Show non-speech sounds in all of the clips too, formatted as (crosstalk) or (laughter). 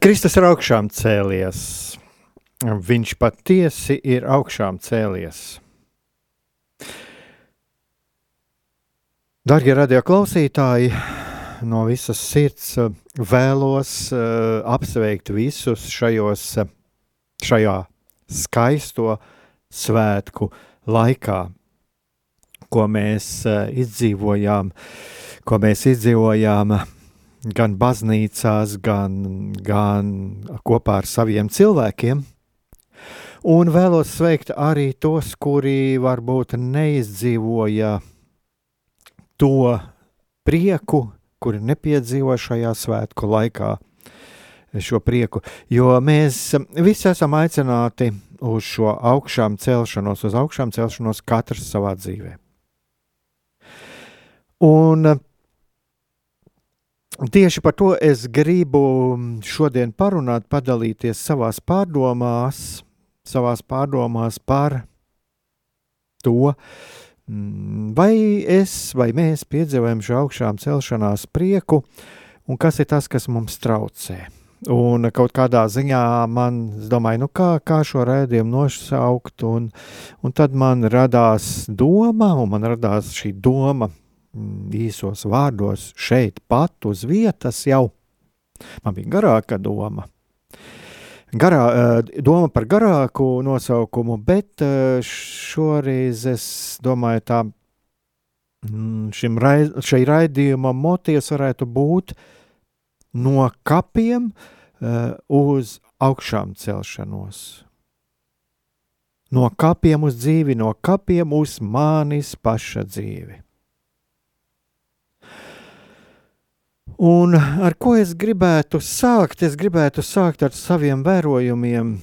Kristus ir augšām cēlies, viņš patiesi ir augšām cēlies. Darbie radioklausītāji, no visas sirds eh, vēlos uh, apsveikt visus šajos, eh, šajā skaisto svētku laikā, ko mēs izdzīvojām, ko mēs izdzīvojām gan baznīcās, gan, gan kopā ar saviem cilvēkiem. Un vēlos sveikt arī tos, kuri varbūt neizdzīvoja to prieku, kuri nepiedzīvo šajā svētku laikā. Šo prieku, jo mēs visi esam aicināti uz šo augšām celšanos, uz augšām celšanos katrs savā dzīvē. Un tieši par to es gribu šodien parunāt, padalīties savās pārdomās, savās pārdomās par to, Mm, vai es vai mēs piedzīvojam šo augšām celšanās prieku, un kas ir tas, kas mums traucē? Un kaut kādā ziņā man, es domāju, nu kā, kā šo rēdījumu nosaukt, un, un tad man radās doma, un man radās šī doma īsos vārdos šeit pat uz vietas jau. Man bija garāka doma, garā, doma par garāku nosaukumu, bet šoreiz es domāju, tā mm, šim šai raidījuma motīvs varētu būt no kapiem uz augšām celšanos. No kapiem uz dzīvi, no kapiem uz manis paša dzīvi. Un ar ko es gribētu sākt? Es gribētu sākt ar saviem vērojumiem.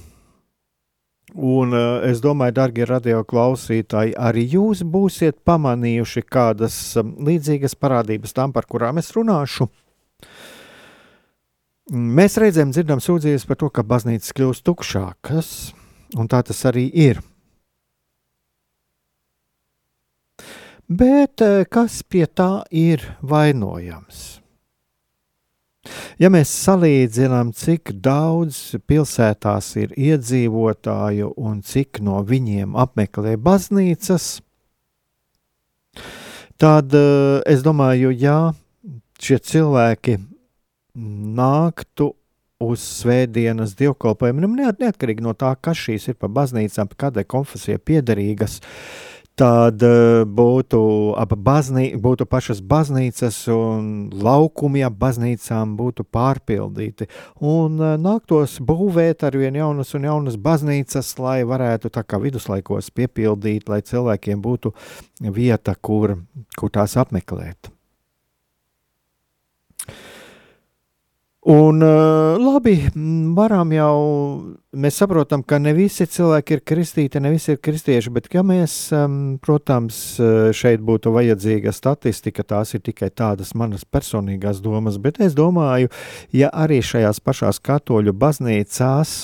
Un uh, es domāju, darbie radioklausītāji, arī jūs būsiet pamanījuši kādas um, līdzīgas parādības tam, par kurām es runāšu. Mēs reizēm dzirdam sūdzības par to, ka baznīcas kļūst tukšākas, un tā tas arī ir. Bet uh, kas pie tā ir vainojams? Ja mēs salīdzinām, cik daudz pilsētās ir iedzīvotāju un cik no viņiem apmeklē baznīcas, tad eh, es domāju, ja šie cilvēki nāktu uz svētdienas dievkalpojumiem, neatkarīgi no tā, kas šīs ir pa baznīcām, kādai konfesijai piederīgas, uh, tad uh, būtu, ap baznī, būtu pašas baznīcas un laukumi ap baznīcām būtu pārpildīti. Un uh, nāktos būvēt ar vien jaunas un jaunas baznīcas, lai varētu tā kā viduslaikos piepildīt, lai cilvēkiem būtu vieta, kur, kur tās apmeklēt. Un, uh, labi, varam jau, mēs saprotam, ka ne visi cilvēki ir kristīti, ne visi ir kristieši, bet, ja mēs, protams, uh, šeit būtu vajadzīga statistika, tās ir tikai tādas manas personīgās domas, bet es domāju, ja arī šajās pašās katoļu baznīcās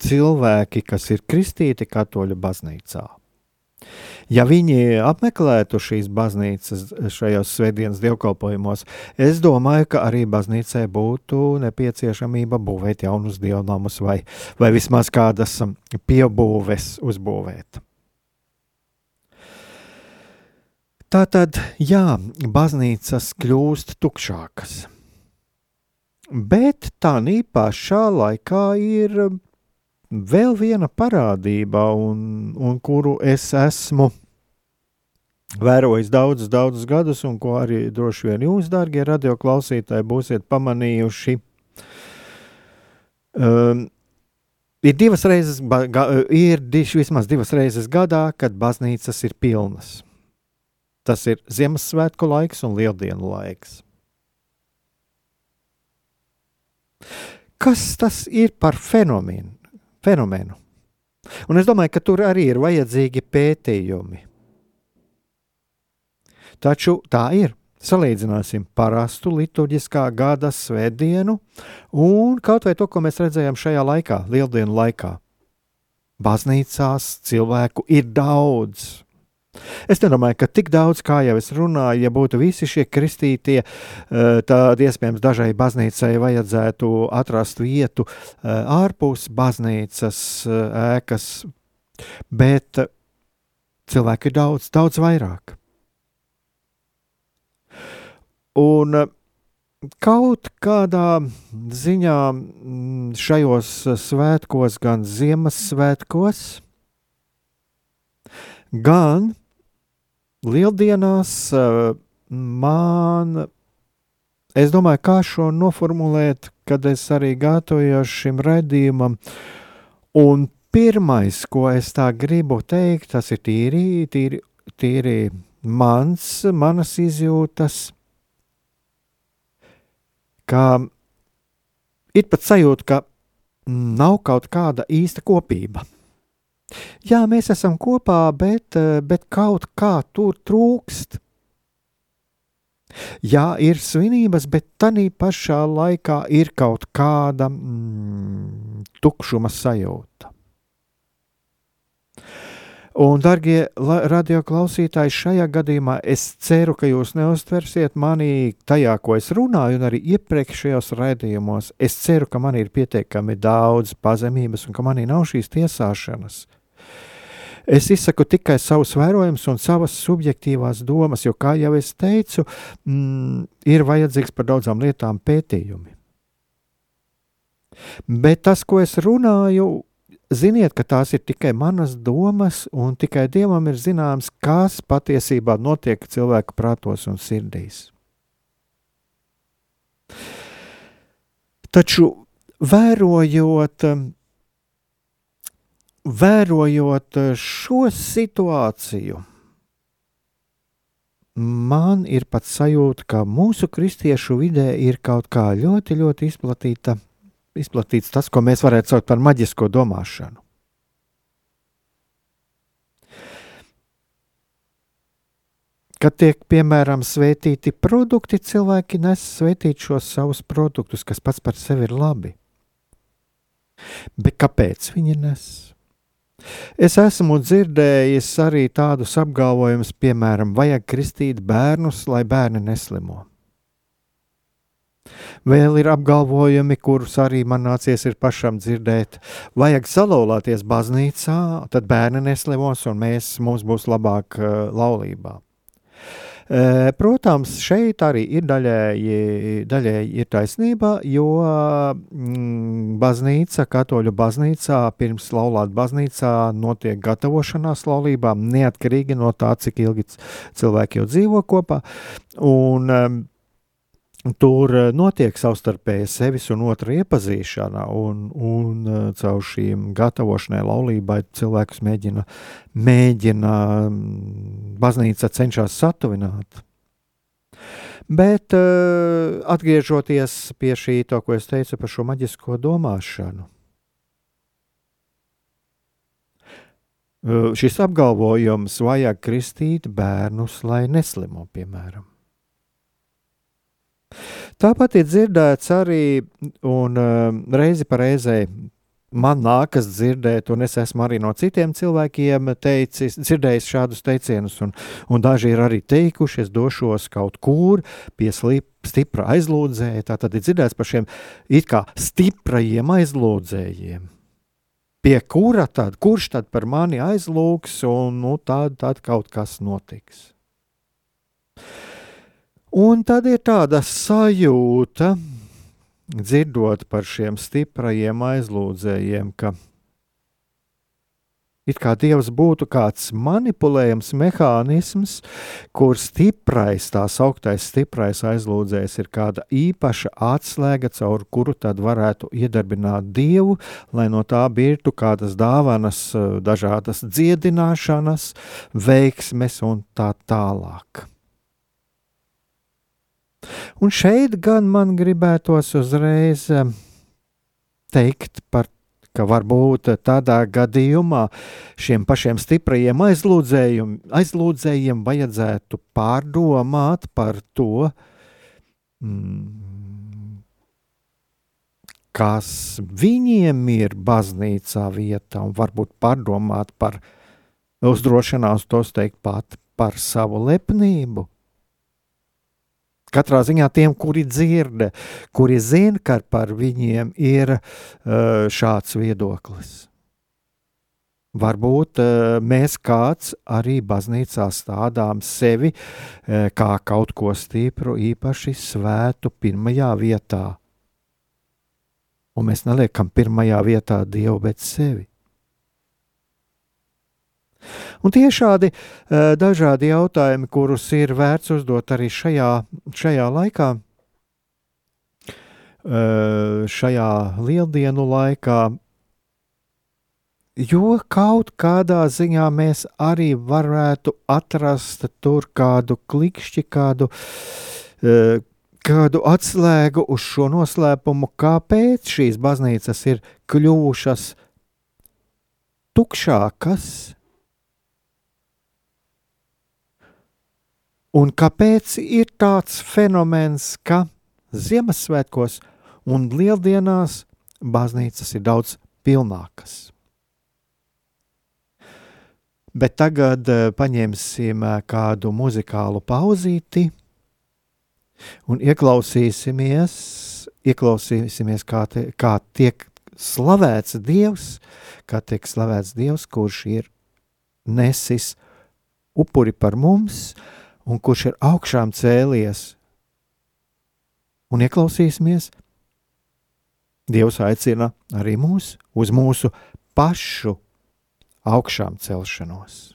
cilvēki, kas ir kristīti katoļu baznīcā, Ja viņi apmeklētu šīs baznīcas šajos svētdienas dievkalpojumos, es domāju, ka arī baznīcai būtu nepieciešamība būvēt jaunus dievnamus vai, vai vismaz kādas piebūves uzbūvēt. Tā tad, jā, baznīcas kļūst tukšākas. Bet tā pašā laikā ir vēl viena parādība, un, un kuru es esmu vērojis daudzus, daudzus gadus, un ko arī droši vien jūs, darbie radioklausītāji, būsiet pamanījuši. Um, ir divas reizes, ga, ir diš, vismaz divas reizes gadā, kad baznīcas ir pilnas. Tas ir Ziemassvētku laiks un Lieldienu laiks. Kas tas ir par fenomenu? Fenomenu? Un es domāju, ka tur arī ir vajadzīgi pētījumi. Taču tā ir. Salīdzināsim parastu liturģiskā gada svētdienu un kaut vai to, ko mēs redzējām šajā laikā, Lieldienu laikā. Baznīcās cilvēku ir daudz. Es nedomāju, ka tik daudz, kā jau es runāju, ja būtu visi šie kristītie, eh, tad iespējams dažai baznīcai vajadzētu atrast vietu eh, ārpus baznīcas eh, ēkas, bet cilvēku ir daudz, daudz vairāk. Un kaut kādā ziņā mm, šajos svētkos, gan Ziemassvētkos, gan Lieldienās eh, man, es domāju, kā šo noformulēt, kad es arī gatavojos šim redzījumam, un pirmais, ko es tā gribu teikt, tas ir tīri, tīri, tīri mans, manas izjūtas, ka ir pat sajūta, ka nav kaut kāda īsta kopība. Jā, mēs esam kopā, bet, bet kaut kā tur trūkst. Jā, ir svinības, bet tādā pašā laikā ir kaut kāda mm, tukšuma sajūta. Un, darbie radioklausītāji, šajā gadījumā es ceru, ka jūs neuztversiet mani tajā, ko es runāju, un arī iepriekšējos raidījumos. Es ceru, ka man ir pietiekami daudz pazemības un ka manī nav šīs tiesāšanas. Es izsaku tikai savus vērojumus un savas subjektīvās domas, jo, kā jau es teicu, mm, ir vajadzīgs par daudzām lietām pētījumi. Bet tas, ko es runāju, Ziniet, ka tās ir tikai manas domas, un tikai Dievam ir zināms, kas patiesībā notiek cilvēku prātos un sirdīs. Taču vērojot, vērojot šo situāciju, man ir pat sajūta, ka mūsu kristiešu vidē ir kaut kā ļoti, ļoti izplatīta izplatīts tas, ko mēs varētu saukt par maģisko domāšanu. Kad tiek, piemēram, svētīti produkti, cilvēki nes svētīt šos savus produktus, kas pats par sevi ir labi. Bet kāpēc viņi nes? Es esmu dzirdējis arī tādus apgalvojumus, piemēram, vajag kristīt bērnus, lai bērni neslimo. Vēl ir apgalvojumi, kurus arī man nācies ir pašam dzirdēt. Vajag salauzties baznīcā, tad bērni neslimos un mēs, mums būs labāk uh, laulībā. Uh, protams, šeit arī ir daļēji, daļēji ir taisnība, jo mm, baznīca, katoļu baznīcā, pirms laulāt baznīcā notiek gatavošanās laulībām, neatkarīgi no tā, cik ilgi cilvēki jau dzīvo kopā. Un, um, Tur eh, notiek savstarpēja sevis un otra iepazīšana, un, un eh, caur šīm gatavošanai laulībai cilvēkus mēģina, mēģina mm, baznīca cenšas satuvināt. Bet uh, atgriežoties pie šī, to, ko es teicu par šo maģisko domāšanu, šis apgalvojums vajag kristīt bērnus, lai neslimo, piemēram. Tāpat ir dzirdēts arī, un uh, reizi pa reizei man nākas dzirdēt, un es esmu arī no citiem cilvēkiem teicis, dzirdējis šādus teicienus, un, un daži ir arī teikuši, es došos kaut kur pie stipra aizlūdzēja. Tā tad ir dzirdēts par šiem it kā stiprajiem aizlūdzējiem. Pie kura tad, kurš tad par mani aizlūgs, un nu, tad, tad kaut kas notiks. Un tad ir tāda sajūta, dzirdot par šiem stiprajiem aizlūdzējiem, ka It kā Dievs būtu kāds manipulējams mehānisms, kur stiprais, tā sauktais stiprais aizlūdzējs ir kāda īpaša atslēga, caur kuru tad varētu iedarbināt Dievu, lai no tā birtu kādas dāvanas, dažādas dziedināšanas, veiksmes un tā tālāk. Un šeit gan man gribētos uzreiz eh, teikt par ka varbūt tādā gadījumā šiem pašiem stiprajiem aizlūdzējiem vajadzētu pārdomāt par to, mm, kas viņiem ir baznīcā vieta, un varbūt pārdomāt par uzdrošinās tos teikt pat par savu lepnību. Katrā ziņā tiem, kuri dzird, kuri zina, ka par viņiem ir uh, šāds viedoklis. Varbūt uh, mēs kāds arī baznīcā stādām sevi uh, kā kaut ko stipru, īpaši svētu pirmajā vietā. Un mēs neliekam pirmajā vietā Dievu, bet sevi. Un tie šādi uh, dažādi jautājumi, kurus ir vērts uzdot arī šajā, šajā laikā, uh, šajā lieldienu laikā, jo kaut kādā ziņā mēs arī varētu atrast tur kādu klikšķi, kādu, uh, kādu atslēgu uz šo noslēpumu, kāpēc šīs baznīcas ir kļuvušas tukšākas, Un kāpēc ir tāds fenomens, ka Ziemassvētkos un Lieldienās baznīcas ir daudz pilnākas? Bet tagad uh, paņemsim uh, kādu muzikālu pauzīti un ieklausīsimies, ieklausīsimies kā, te, kā tiek slavēts Dievs, kā tiek slavēts Dievs, kurš ir nesis upuri par mums, uh, un kurš ir augšām cēlies. Un ieklausīsimies, Dievs aicina arī mūs uz mūsu pašu augšām celšanos.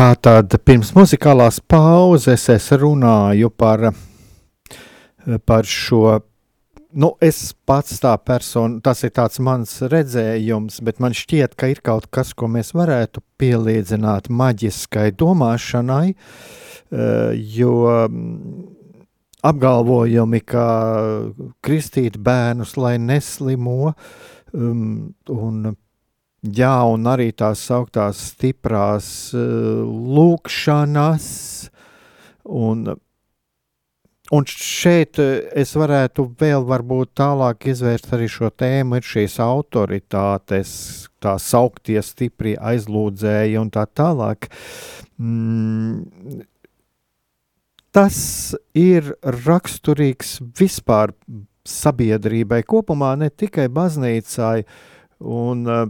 Tā tad pirms muzikālās pauzes es runāju par, par šo. Nu, es pats tā persona, tas ir tāds mans redzējums, bet man šķiet, ka ir kaut kas, ko mēs varētu pielīdzināt maģiskai domāšanai, jo apgalvojumi, ka kristīt bērnus, lai neslimo, um, un Jā, un arī tās sauktās stiprās uh, lūkšanas. Un, un šeit eh, es varētu vēl varbūt tālāk izvērst arī šo tēmu, ir šīs autoritātes, tā sauktie stiprie aizlūdzēji un tā tālāk. Mm, tas ir raksturīgs vispār sabiedrībai kopumā, ne tikai baznīcai. Un, uh,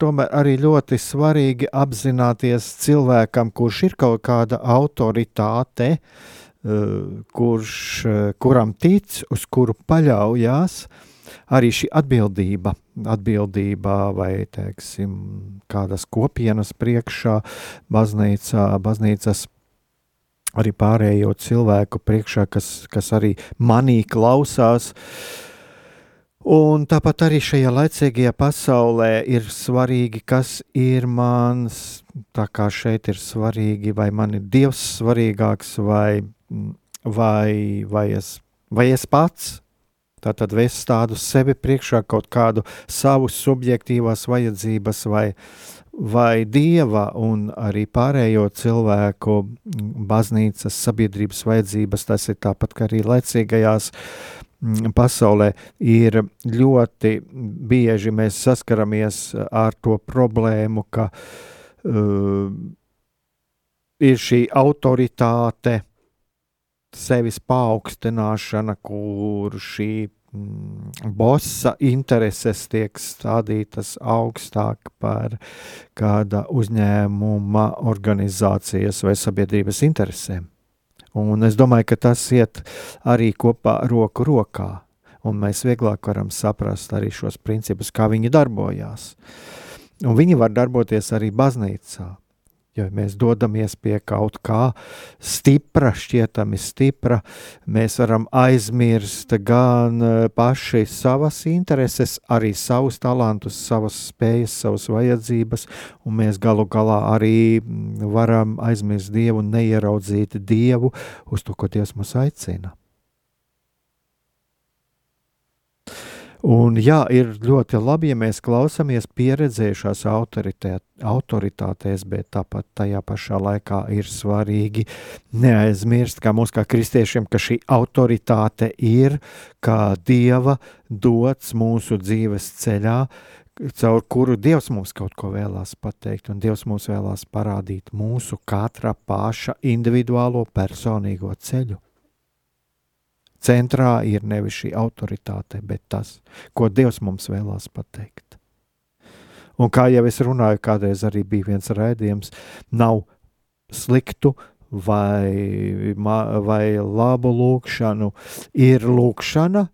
tomēr arī ļoti svarīgi apzināties cilvēkam, kurš ir kaut kāda autoritāte, uh, kurš, uh, kuram tic, uz kuru paļaujas, arī šī atbildība, atbildība vai, teiksim, kādas kopienas priekšā, baznīcā, baznīcas arī pārējo cilvēku priekšā, kas, kas arī manī klausās, uh, Un tāpat arī šajā laicīgajā pasaulē ir svarīgi, kas ir mans, tā kā šeit ir svarīgi, vai man ir Dievs svarīgāks, vai, vai, vai, es, vai es pats. Tātad es tādu sevi priekšā kaut kādu savu subjektīvās vajadzības vai, vai dieva un arī pārējo cilvēku baznīcas sabiedrības vajadzības. Tas ir tāpat kā arī laicīgajās Mm, pasaulē ir ļoti bieži mēs saskaramies ar to problēmu, ka uh, ir šī autoritāte, sevis paaugstināšana, kur šī mm, bosa intereses tiek stādītas augstāk par kāda uzņēmuma, organizācijas vai sabiedrības interesēm. Un es domāju, ka tas iet arī kopā roku rokā, un mēs vieglāk varam saprast arī šos principus, kā viņi darbojās. Un viņi var darboties arī baznīcā. Jo mēs dodamies pie kaut kā stipra, šķietami stipra, mēs varam aizmirst gan e, paši savas intereses, arī savus talantus, savas spējas, savas vajadzības, un mēs galu galā arī varam aizmirst Dievu un neieraudzīt Dievu uz to, ko Dievs mūs aicina. Un, jā, ir ļoti labi, ja mēs klausāmies pieredzējušās autoritātēs, bet tāpat tajā pašā laikā ir svarīgi neaizmirst, kā mums, kā kristiešiem, ka šī autoritāte ir kā dieva dots mūsu dzīves ceļā, caur kuru Dievs mums kaut ko vēlās pateikt, un Dievs mums vēlās parādīt mūsu katra paša individuālo personīgo ceļu. Centrā ir nevis šī autoritāte, bet tas, ko Dievs mums vēlās pateikt. Un kā jau es runāju, kādreiz arī bija viens raidījums, nav sliktu vai, vai labu lūkšanu, ir lūkšana,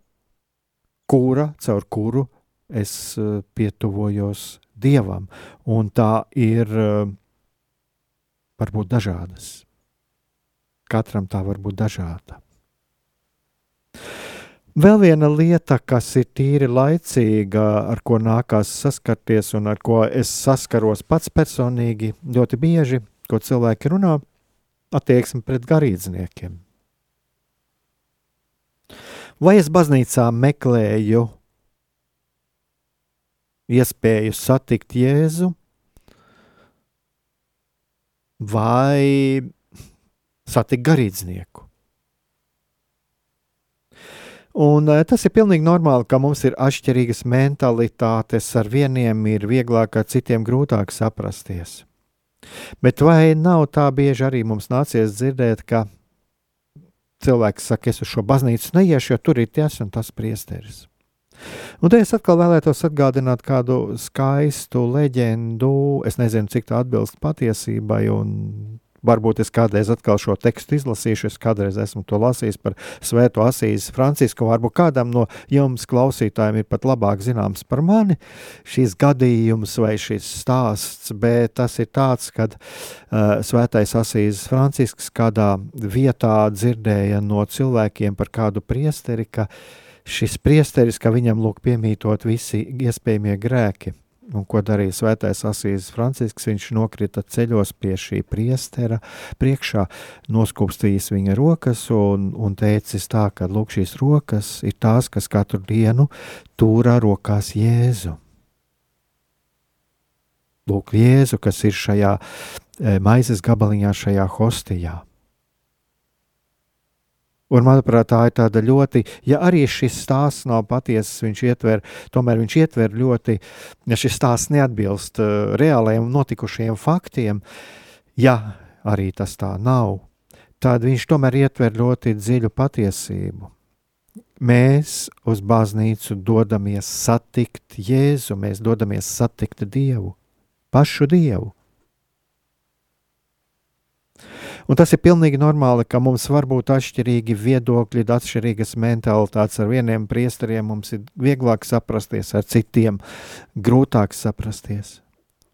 kura, caur kuru es eh, pietuvojos Dievam, un tā ir eh, varbūt dažādas. Katram tā var būt dažāda. Vēl viena lieta, kas ir tīri laicīga, ar ko nākās saskarties un ar ko es saskaros pats personīgi ļoti bieži, ko cilvēki runā, attieksme pret garīdzniekiem. Vai es baznīcā meklēju iespēju satikt Jēzu, vai satikt garīdznieku? Un eh, tas ir pilnīgi normāli, ka mums ir atšķirīgas mentalitātes, ar vieniem ir vieglāk, ar citiem grūtāk saprasties. Bet vai nav tā bieži arī mums nācies dzirdēt, ka cilvēks saka, es uz šo baznīcu neiešu, jo tur ir tas un tas priesteris. Un te es atkal vēlētos atgādināt kādu skaistu leģendu. Es nezinu, cik tā atbilst patiesībai, un varbūt es kādreiz atkal šo tekstu izlasīšu, es kādreiz esmu to lasījis par Svēto Asīs Francisku, varbūt kādam no jums klausītājiem ir pat labāk zināms par mani šīs gadījums vai šis stāsts, bet tas ir tāds, kad uh, Svētais Asīs Francisks kādā vietā dzirdēja no cilvēkiem par kādu priesteri, ka šis priesteris, ka viņam lūk piemītot visi iespējamie grēki, Un ko darīja Svētais Asīs Francisks? Viņš nokrita ceļos pie šī priestera priekšā, noskūpstījis viņa rokas un, un teicis tā, ka lūk, šīs rokas ir tās, kas katru dienu turā rokās Jēzu. Lūk, Jēzu, kas ir šajā eh, maizes gabaliņā, šajā hostijā. Un, manuprāt, tā ir tāda ļoti, ja arī šis stāsts nav patiesas, viņš ietver, tomēr viņš ietver ļoti, ja šis stāsts neatbilst uh, reālajiem notikušajiem faktiem, ja arī tas tā nav, tad viņš tomēr ietver ļoti dziļu patiesību. Mēs uz baznīcu dodamies satikt Jēzu, mēs dodamies satikt Dievu, pašu Dievu. Un tas ir pilnīgi normāli, ka mums var būt atšķirīgi viedokļi, atšķirīgas mentalitātes. Ar vieniem priesteriem mums ir vieglāk saprasties, ar citiem grūtāk saprasties.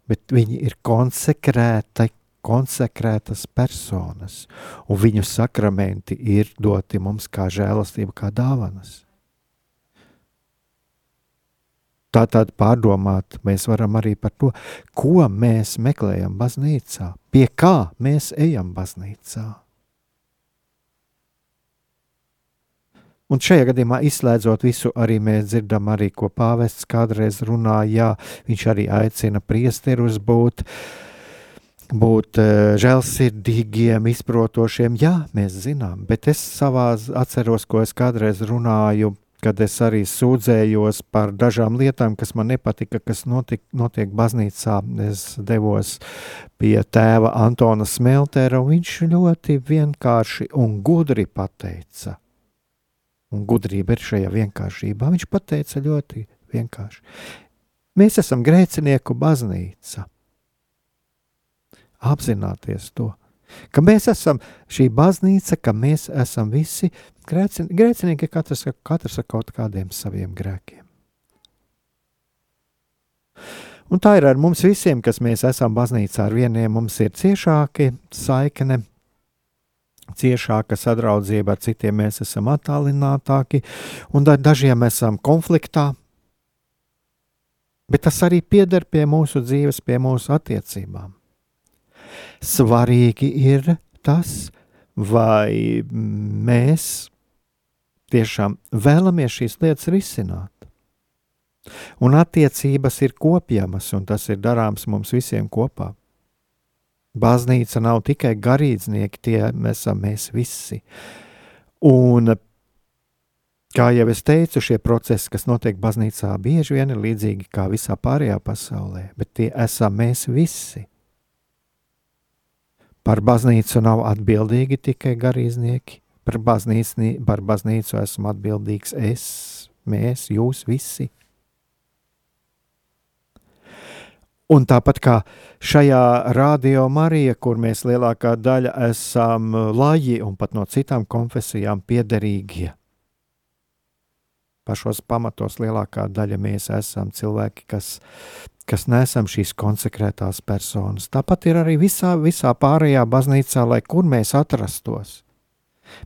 Bet viņi ir konsekrēti, konsekrētas personas, un viņu sakramenti ir doti mums kā žēlastība, kā dāvanas. Tātad pārdomāt mēs varam arī par to, ko mēs meklējam baznīcā, pie kā mēs ejam baznīcā. Un šajā gadījumā, izslēdzot visu, arī mēs dzirdam, arī, ko pāvests kādreiz runāja. Viņš arī aicina priesterus būt, būt uh, žēlsirdīgiem, izprotošiem. Jā, mēs zinām, bet es savā atceros, ko es kādreiz runāju kad es arī sūdzējos par dažām lietām, kas man nepatika, kas notik, notiek baznīcā. Es devos pie tēva Antona Smeltera, un viņš ļoti vienkārši un gudri pateica. Un gudrība ir šajā vienkāršībā. Viņš pateica ļoti vienkārši. Mēs esam grēcinieku baznīca. Apzināties to ka mēs esam šī baznīca, ka mēs esam visi grēcin, grēcinieki, katrs, katrs ar kaut kādiem saviem grēkiem. Un tā ir ar mums visiem, kas mēs esam baznīcā. Ar vieniem mums ir ciešāki saikne, ciešāka sadraudzība, ar citiem mēs esam attālinātāki, un ar dažiem esam konfliktā. Bet tas arī pieder pie mūsu dzīves, pie mūsu attiecībām. Svarīgi ir tas, vai mēs tiešām vēlamies šīs lietas risināt. Un attiecības ir kopjamas, un tas ir darāms mums visiem kopā. Baznīca nav tikai garīdznieki, tie esam mēs visi. Un, kā jau es teicu, šie procesi, kas notiek baznīcā, bieži vien ir līdzīgi kā visā pārējā pasaulē, bet tie esam mēs visi. Par baznīcu nav atbildīgi tikai garīdznieki. Par baznīcu, par baznīcu esmu atbildīgs es, mēs, jūs visi. Un tāpat kā šajā radio Marija, kur mēs lielākā daļa esam laji un pat no citām konfesijām piederīgie. Pašos pamatos lielākā daļa mēs esam cilvēki, kas kas nesam šīs konsekrētās personas. Tāpat ir arī visā, visā pārējā baznīcā, lai kur mēs atrastos.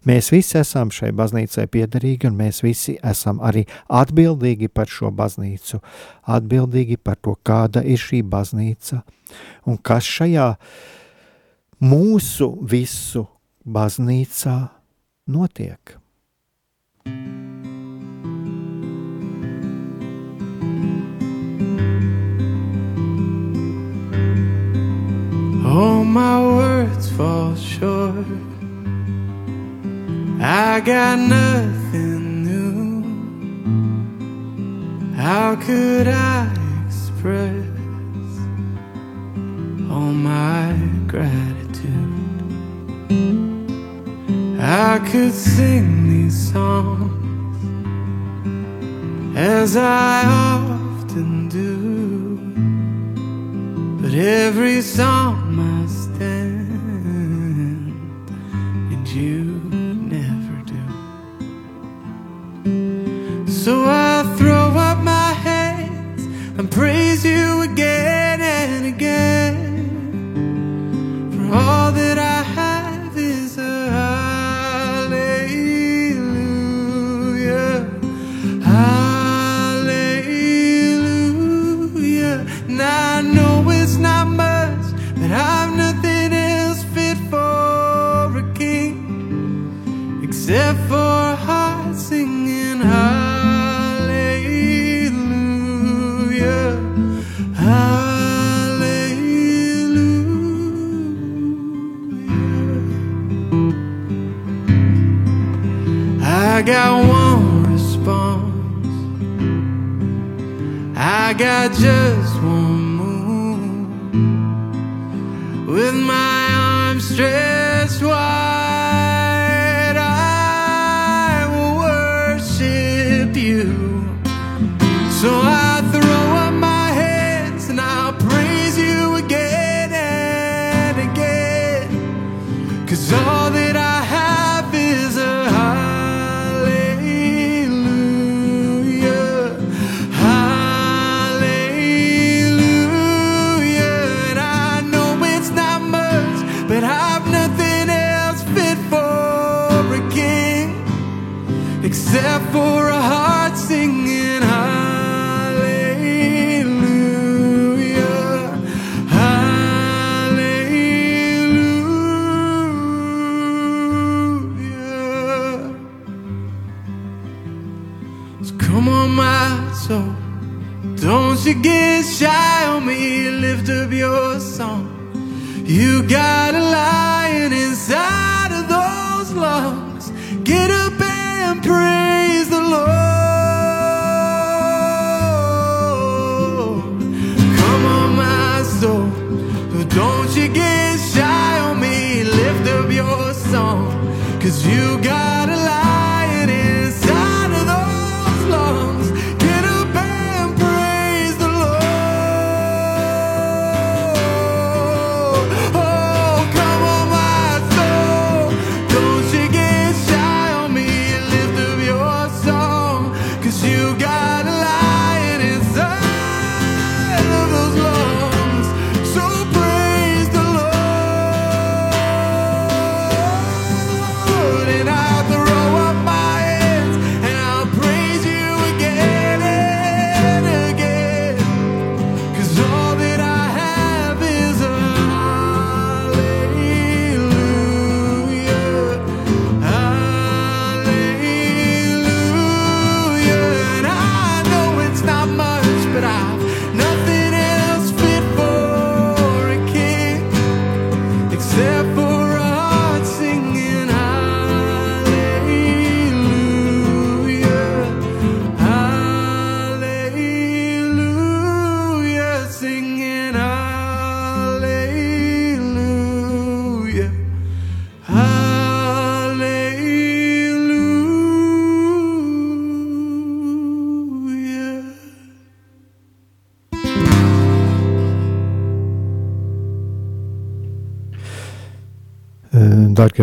Mēs visi esam šai baznīcai piederīgi, un mēs visi esam arī atbildīgi par šo baznīcu, atbildīgi par to, kāda ir šī baznīca un kas šajā mūsu visu baznīcā notiek. All my words fall short. I got nothing new. How could I express all my gratitude? I could sing these songs as I often do, but every song and praise you again and again. For all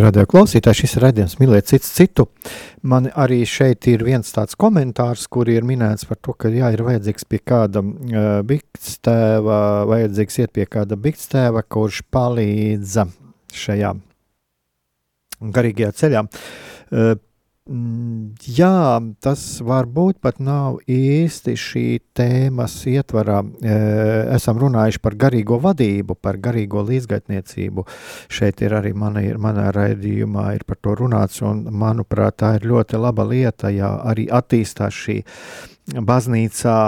radio klausītāji, šis raidījums mīlēt cits citu. Man arī šeit ir viens tāds komentārs, kur ir minēts par to, ka jā, ir vajadzīgs pie kāda uh, bikstēva, vajadzīgs iet pie kāda bikstēva, kurš palīdza šajā garīgajā ceļā. Uh, Jā, tas varbūt pat nav īsti šī tēmas ietvarā. E, Esam runājuši par garīgo vadību, par garīgo līdzgaitniecību. Šeit ir arī mana, manā raidījumā ir par to runāts, un manuprāt, tā ir ļoti laba lieta, ja arī attīstās šī baznīcā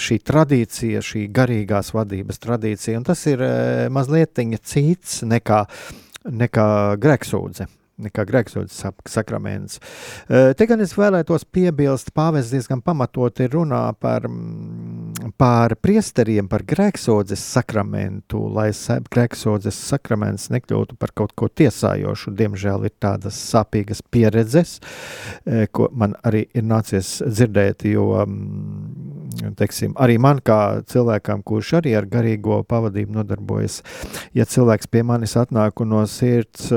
šī tradīcija, šī garīgās vadības tradīcija, un tas ir e, mazliet cits nekā, nekā grēksūdze nekā grēksūdzes sakraments. Te gan es vēlētos piebilst, pāvests diezgan pamatoti runā par, par priesteriem, par grēksūdzes sakramentu, lai grēksūdzes sakraments nekļūtu par kaut ko tiesājošu. Diemžēl ir tādas sāpīgas pieredzes, ko man arī ir nācies dzirdēt, jo, teiksim, arī man kā cilvēkam, kurš arī ar garīgo pavadību nodarbojas, ja cilvēks pie manis atnāk un no sirds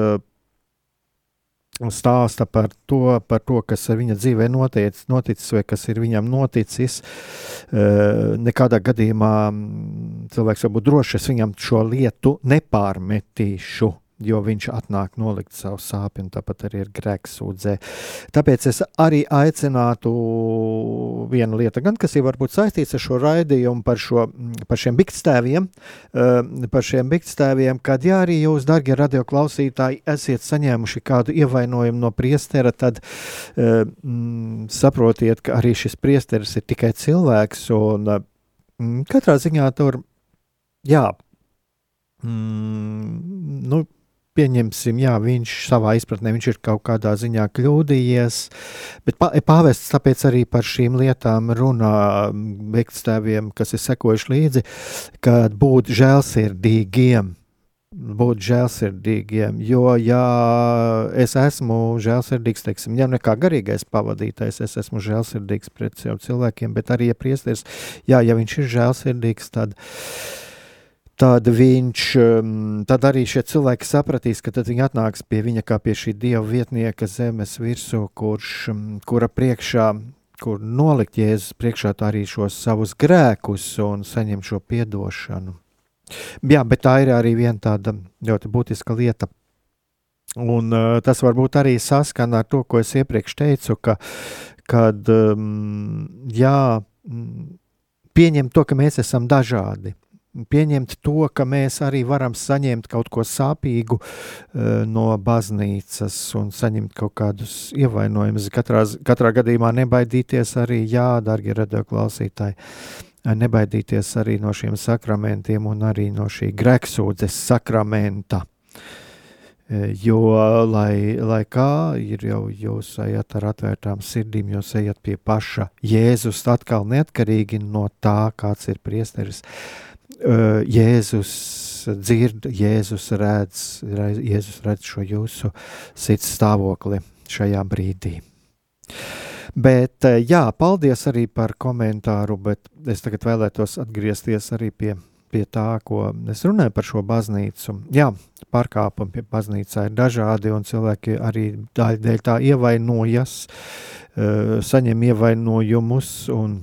stāsta par to, par to, kas viņa dzīvē notiec, noticis vai kas ir viņam noticis. Uh, nekādā gadījumā mm, cilvēks var būt drošs, es viņam šo lietu nepārmetīšu jo viņš atnāk nolikt savu sāpju, un tāpat arī ir grēks sūdzē. Tāpēc es arī aicinātu vienu lietu, gan kas ir varbūt saistīts ar šo raidījumu par, šo, par šiem bikstēviem, eh, par šiem bikstēviem, kad jā, arī jūs, dargie radioklausītāji, esiet saņēmuši kādu ievainojumu no priestera, tad mm, saprotiet, ka arī šis priesteris ir tikai cilvēks, un mm, katrā ziņā tur, jā, Mm, nu, pieņemsim, jā, viņš savā izpratnē viņš ir kaut kādā ziņā kļūdījies, bet pāvests tāpēc arī par šīm lietām runā veikstāviem, kas ir sekojuši līdzi, kad būt žēlsirdīgiem. Būt žēlsirdīgiem, jo, ja es esmu žēlsirdīgs, teiksim, ja ne kā garīgais pavadītājs, es esmu žēlsirdīgs pret cilvēkiem, bet arī, ja priesteris, jā, ja viņš ir žēlsirdīgs, tad uh, tad viņš, um, tad arī šie cilvēki sapratīs, ka tad viņi atnāks pie viņa kā pie šī dieva vietnieka zemes virsū, kurš, um, kura priekšā, kur nolikt Jēzus priekšā arī šos savus grēkus un saņemt šo piedošanu. Jā, bet tā ir arī viena tāda ļoti būtiska lieta. Un uh, tas varbūt arī saskana ar to, ko es iepriekš teicu, ka, kad, um, jā, pieņemt to, ka mēs esam dažādi pieņemt to, ka mēs arī varam saņemt kaut ko sāpīgu uh, no baznīcas un saņemt kaut kādus ievainojumus. Katrā, katrā gadījumā nebaidīties arī, jā, darbie radioklausītāji, nebaidīties arī no šiem sakramentiem un arī no šī grēksūdzes sakramenta. Uh, jo, lai, lai kā ir jau jūs ejat ar atvērtām sirdīm, jūs ejat pie paša Jēzus atkal neatkarīgi no tā, kāds ir priesteris. Uh, Jēzus dzird, Jēzus redz, Jēzus redz šo jūsu sirds stāvokli šajā brīdī. Bet, jā, paldies arī par komentāru, bet es tagad vēlētos atgriezties arī pie, pie tā, ko es runāju par šo baznīcu. Jā, pārkāpumi pie baznīcā ir dažādi, un cilvēki arī daļai tā ievainojas, saņem ievainojumus, un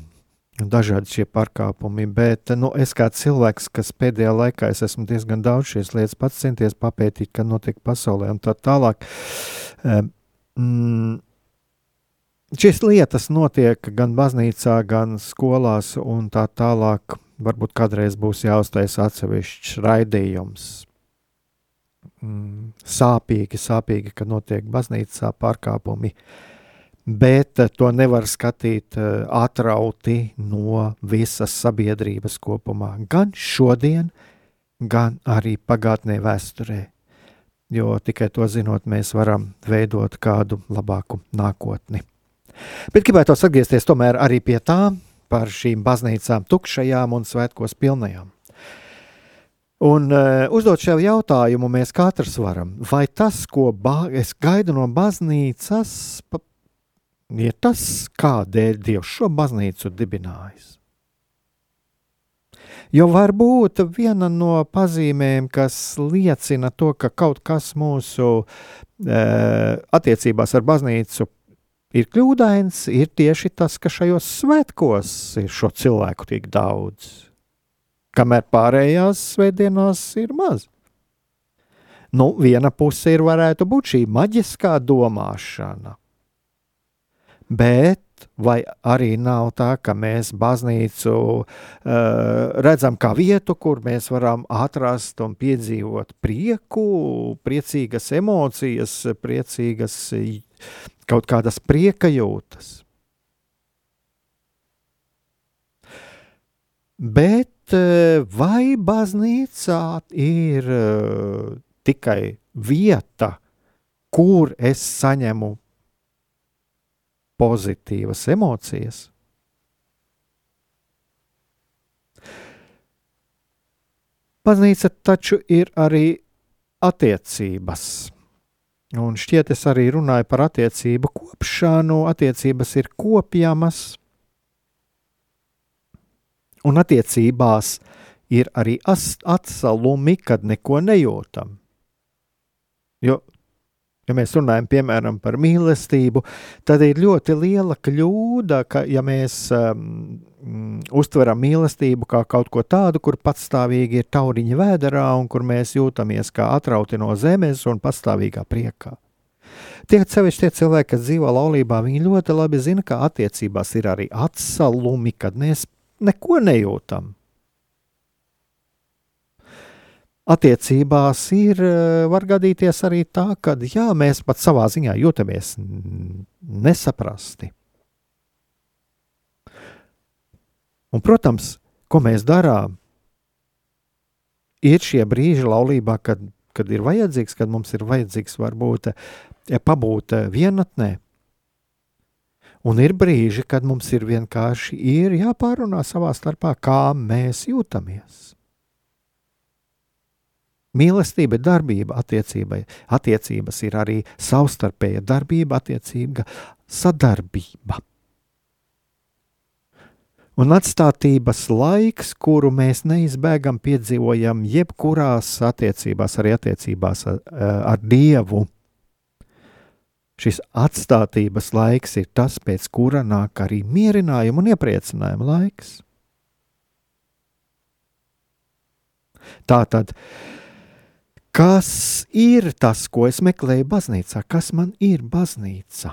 dažādi šie pārkāpumi, bet nu, es kā cilvēks, kas pēdējā laikā es esmu diezgan daudz šīs lietas pats centies papētīt, kas notiek pasaulē un tā tālāk. Mm, šīs lietas notiek gan baznīcā, gan skolās un tā tālāk. Varbūt kādreiz būs jāuztais atsevišķs raidījums. Mm, sāpīgi, sāpīgi, ka notiek baznīcā pārkāpumi. Uh, bet eh, to nevar skatīt eh, atrauti no visas sabiedrības kopumā. Gan šodien, gan arī pagātnē, vēsturē. Jo tikai to zinot, mēs varam veidot kādu labāku nākotni. Bet gribētu atgriezties tomēr arī pie tā, par šīm baznīcām, tukšajām un svētkos pilnajām. Un uh, uzdot šo jautājumu mēs katrs varam. Vai tas, ko es gaidu no baznīcas, ir tas, kādēļ Dievs šo baznīcu dibinājis. Jo varbūt viena no pazīmēm, kas liecina to, ka kaut kas mūsu e, attiecībās ar baznīcu ir kļūdains, ir tieši tas, ka šajos svētkos ir šo cilvēku tik daudz, kamēr pārējās svētdienās ir maz. Nu, viena puse ir varētu būt šī maģiskā domāšana, bet vai arī nav tā, ka mēs baznīcu uh, redzam kā vietu, kur mēs varam atrast un piedzīvot prieku, priecīgas emocijas, priecīgas kaut kādas prieka jūtas. Bet vai baznīcā ir uh, tikai vieta, kur es saņemu pozitīvas emocijas. Baznīca taču ir arī attiecības. Un šķiet, es arī runāju par attiecību kopšanu. Attiecības ir kopjamas, un attiecībās ir arī atsalumi, kad neko nejūtam. Jo Ja mēs runājam piemēram par mīlestību, tad ir ļoti liela kļūda, ka ja mēs um, uztveram mīlestību kā kaut ko tādu, kur patstāvīgi ir tauriņa vēderā un kur mēs jūtamies kā atrauti no zemes un patstāvīgā priekā. Tie sevišķi tie cilvēki, kas dzīvo laulībā, viņi ļoti labi zina, ka attiecībās ir arī atsalumi, kad mēs neko nejūtam. Attiecībās ir, eh, var gadīties arī tā, ka jā, mēs pat savā ziņā jūtamies nesaprasti. Un, protams, ko mēs darām, ir šie brīži laulībā, kad, kad ir vajadzīgs, kad mums ir vajadzīgs varbūt ja pabūt eh, vienatnē. Un ir brīži, kad mums ir vienkārši ir jāpārunā savā starpā, kā mēs jūtamies. Mīlestība ir darbība attiecībai. Attiecības ir arī savstarpēja darbība, attiecīga sadarbība. Un atstātības laiks, kuru mēs neizbēgam, piedzīvojam jebkurās attiecībās, arī attiecībās ar, ar Dievu, Šis atstātības laiks ir tas, pēc kura nāk arī mierinājuma un iepriecinājuma laiks. Tā tad, kas ir tas, ko es meklēju baznīcā? Kas man ir baznīca?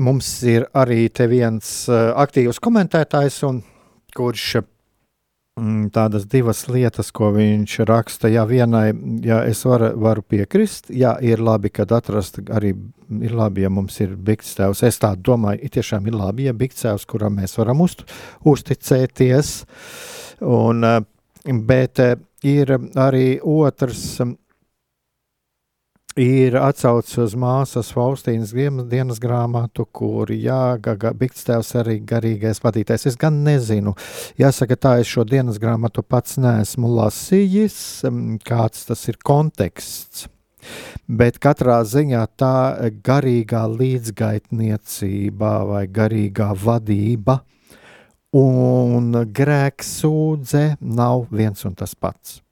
Mums ir arī te viens uh, aktīvs komentētājs, un, kurš mm, tādas divas lietas, ko viņš raksta. Jā, vienai, jā, es varu, varu piekrist. Jā, ir labi, kad atrast arī ir labi, ja mums ir bikstēvs. Es tā domāju, ir tiešām ir labi, ja bikstēvs, kuram mēs varam uzt, uzticēties. Un, uh, bet uh, ir arī otrs. Ir atsaucis uz māsas Faustīnas dienas grāmatu, kur jāgaga Bigstēvs arī garīgais vadītājs. Es gan nezinu, jāsaka tā, es šo dienas grāmatu pats neesmu lasījis, kāds tas ir konteksts. Bet katrā ziņā tā garīgā līdzgaitniecība vai garīgā vadība un grēksūdze nav viens un tas pats.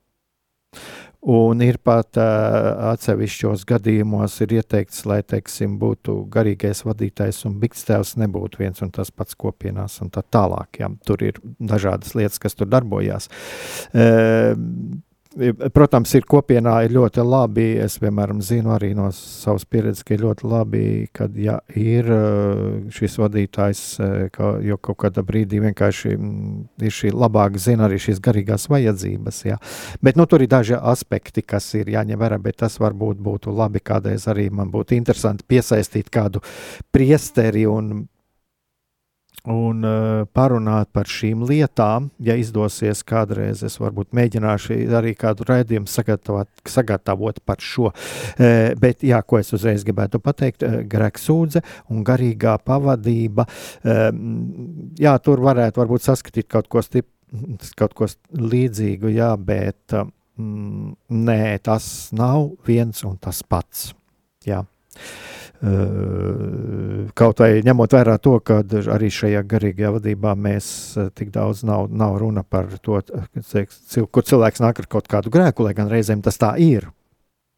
Un ir pat uh, atsevišķos gadījumos ir ieteikts, lai, teiksim, būtu garīgais vadītājs un bikstēvs nebūtu viens un tas pats kopienās un tā tālāk. Jā. Tur ir dažādas lietas, kas tur darbojās. Uh, Protams, ir kopienā ir ļoti labi. Es, piemēram, zinu arī no savas pieredzes, ka ir ļoti labi, kad ja, ir uh, šis vadītājs, uh, ka, jo kaut kādā brīdī vienkārši mm, ir šī labāk zina arī šīs garīgās vajadzības. Jā. Bet nu, tur ir daži aspekti, kas ir jāņem vērā, bet tas varbūt būtu labi kādreiz arī man būtu interesanti piesaistīt kādu priesteri un un uh, parunāt par šīm lietām. Ja izdosies kādreiz, es varbūt mēģināšu arī kādu raidījumu sagatavot, sagatavot par šo. Uh, bet, jā, ko es uzreiz gribētu pateikt, uh, grēksūdze un garīgā pavadība. Uh, jā, tur varētu varbūt saskatīt kaut ko, stip, kaut ko līdzīgu, jā, bet uh, nē, tas nav viens un tas pats. Jā. Kaut vai ņemot vērā to, ka arī šajā garīgajā vadībā mēs tik daudz nav, nav runa par to, kur cilvēks nāk ar kaut kādu grēku, lai gan reizēm tas tā ir.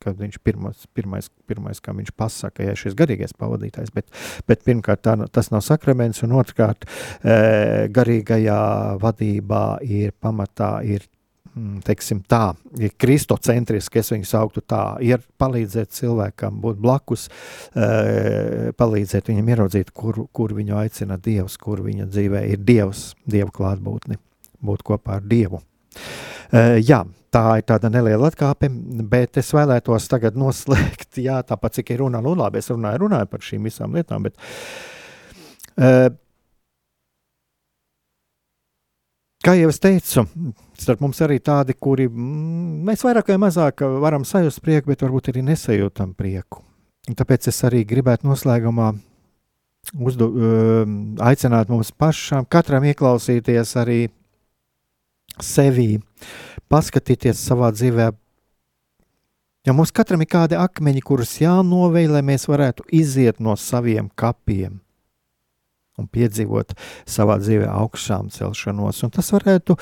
Kad viņš pirmais, pirmais, pirmais kā viņš pasaka, ja šis garīgais pavadītājs, bet, bet pirmkārt tā, tas nav sakraments, un otrkārt eh, garīgajā vadībā ir pamatā ir teiksim, tā, ir kristocentriski, es viņu sauktu tā, ir palīdzēt cilvēkam būt blakus, eh, palīdzēt viņam ieraudzīt, kur, kur viņu aicina Dievs, kur viņa dzīvē ir Dievs, Dieva klātbūtni, būt kopā ar Dievu. Eh, jā, tā ir tāda neliela atkāpe, bet es vēlētos tagad noslēgt, (laughs) jā, tāpat cik ir runa, nu labi, es runāju, runāju par šīm visām lietām, bet uh, Kā jau es teicu, starp mums arī tādi, kuri mm, mēs vairāk vai mazāk varam sajust prieku, bet varbūt arī nesajūtam prieku. Tāpēc es arī gribētu noslēgumā uzdu, uh, aicināt mums pašām, katram ieklausīties arī sevī, paskatīties savā dzīvē. Ja mums katram ir kādi akmeņi, kurus jānovej, lai mēs varētu iziet no saviem kapiem un piedzīvot savā dzīvē augšām celšanos. Un tas varētu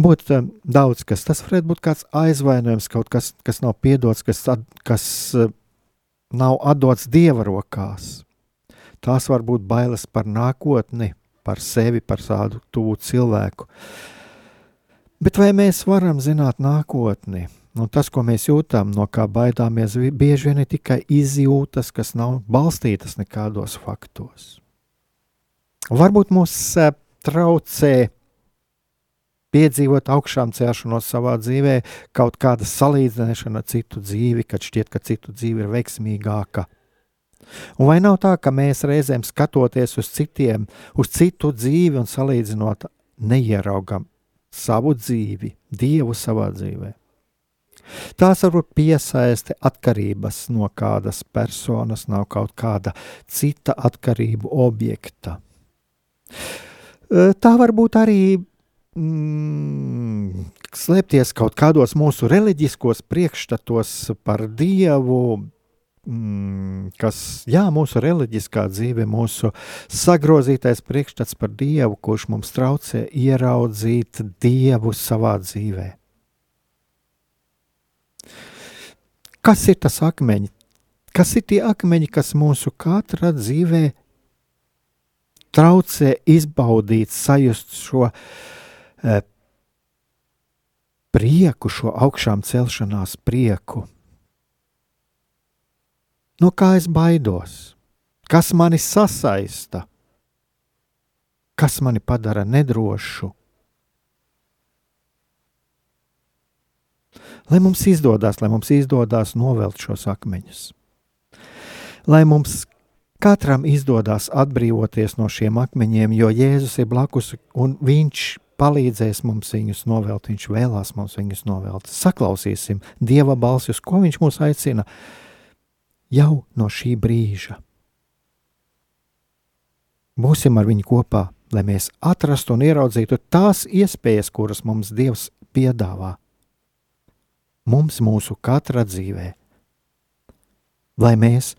būt uh, daudz kas. Tas varētu būt kāds aizvainojums, kaut kas, kas nav piedots, kas, at, kas uh, nav atdots dieva rokās. Tās var būt bailes par nākotni, par sevi, par tādu tuvu cilvēku. Bet vai mēs varam zināt nākotni? Nu, tas, ko mēs jūtam, no kā baidāmies, bieži vien ir tikai izjūtas, kas nav balstītas nekādos faktos. Varbūt mūs eh, traucē piedzīvot augšām celšanos savā dzīvē, kaut kāda salīdzināšana ar citu dzīvi, kad šķiet, ka citu dzīve ir veiksmīgāka. Un vai nav tā, ka mēs reizēm skatoties uz citiem, uz citu dzīvi un salīdzinot, neieraugam savu dzīvi, Dievu savā dzīvē? Tās var būt piesaisti atkarības no kādas personas, nav kaut kāda cita atkarību objekta. Tā var būt arī mm, slēpties kaut kādos mūsu reliģiskos priekšstatos par Dievu, mm, kas, jā, mūsu reliģiskā dzīve, mūsu sagrozītais priekšstats par Dievu, kurš mums traucē ieraudzīt Dievu savā dzīvē. Kas ir tas akmeņi? Kas ir tie akmeņi, kas mūsu katra dzīvē traucē izbaudīt, sajust šo e, prieku, šo augšām celšanās prieku. No kā es baidos? kas mani sasaista, kas mani padara nedrošu. Lai mums izdodas, lai mums izdodas novelt šos akmeņus. Lai mums katram izdodas atbrīvoties no šiem akmeņiem, jo Jēzus ir blakus un Viņš palīdzēs mums viņus novelt, Viņš vēlās mums viņus novelt. Saklausīsim Dieva balsi, uz ko Viņš mūs aicina jau no šī brīža. Būsim ar viņu kopā, lai mēs atrastu un ieraudzītu tās iespējas, kuras mums Dievs piedāvā mums mūsu katra dzīvē, lai mēs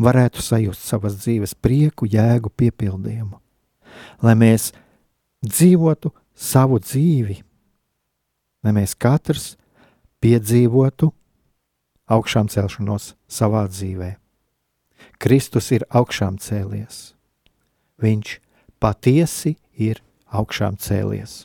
varētu sajust savas dzīves prieku, jēgu, piepildījumu, lai mēs dzīvotu savu dzīvi, lai mēs katrs piedzīvotu augšām celšanos savā dzīvē. Kristus ir augšām cēlies. Viņš patiesi ir augšām cēlies.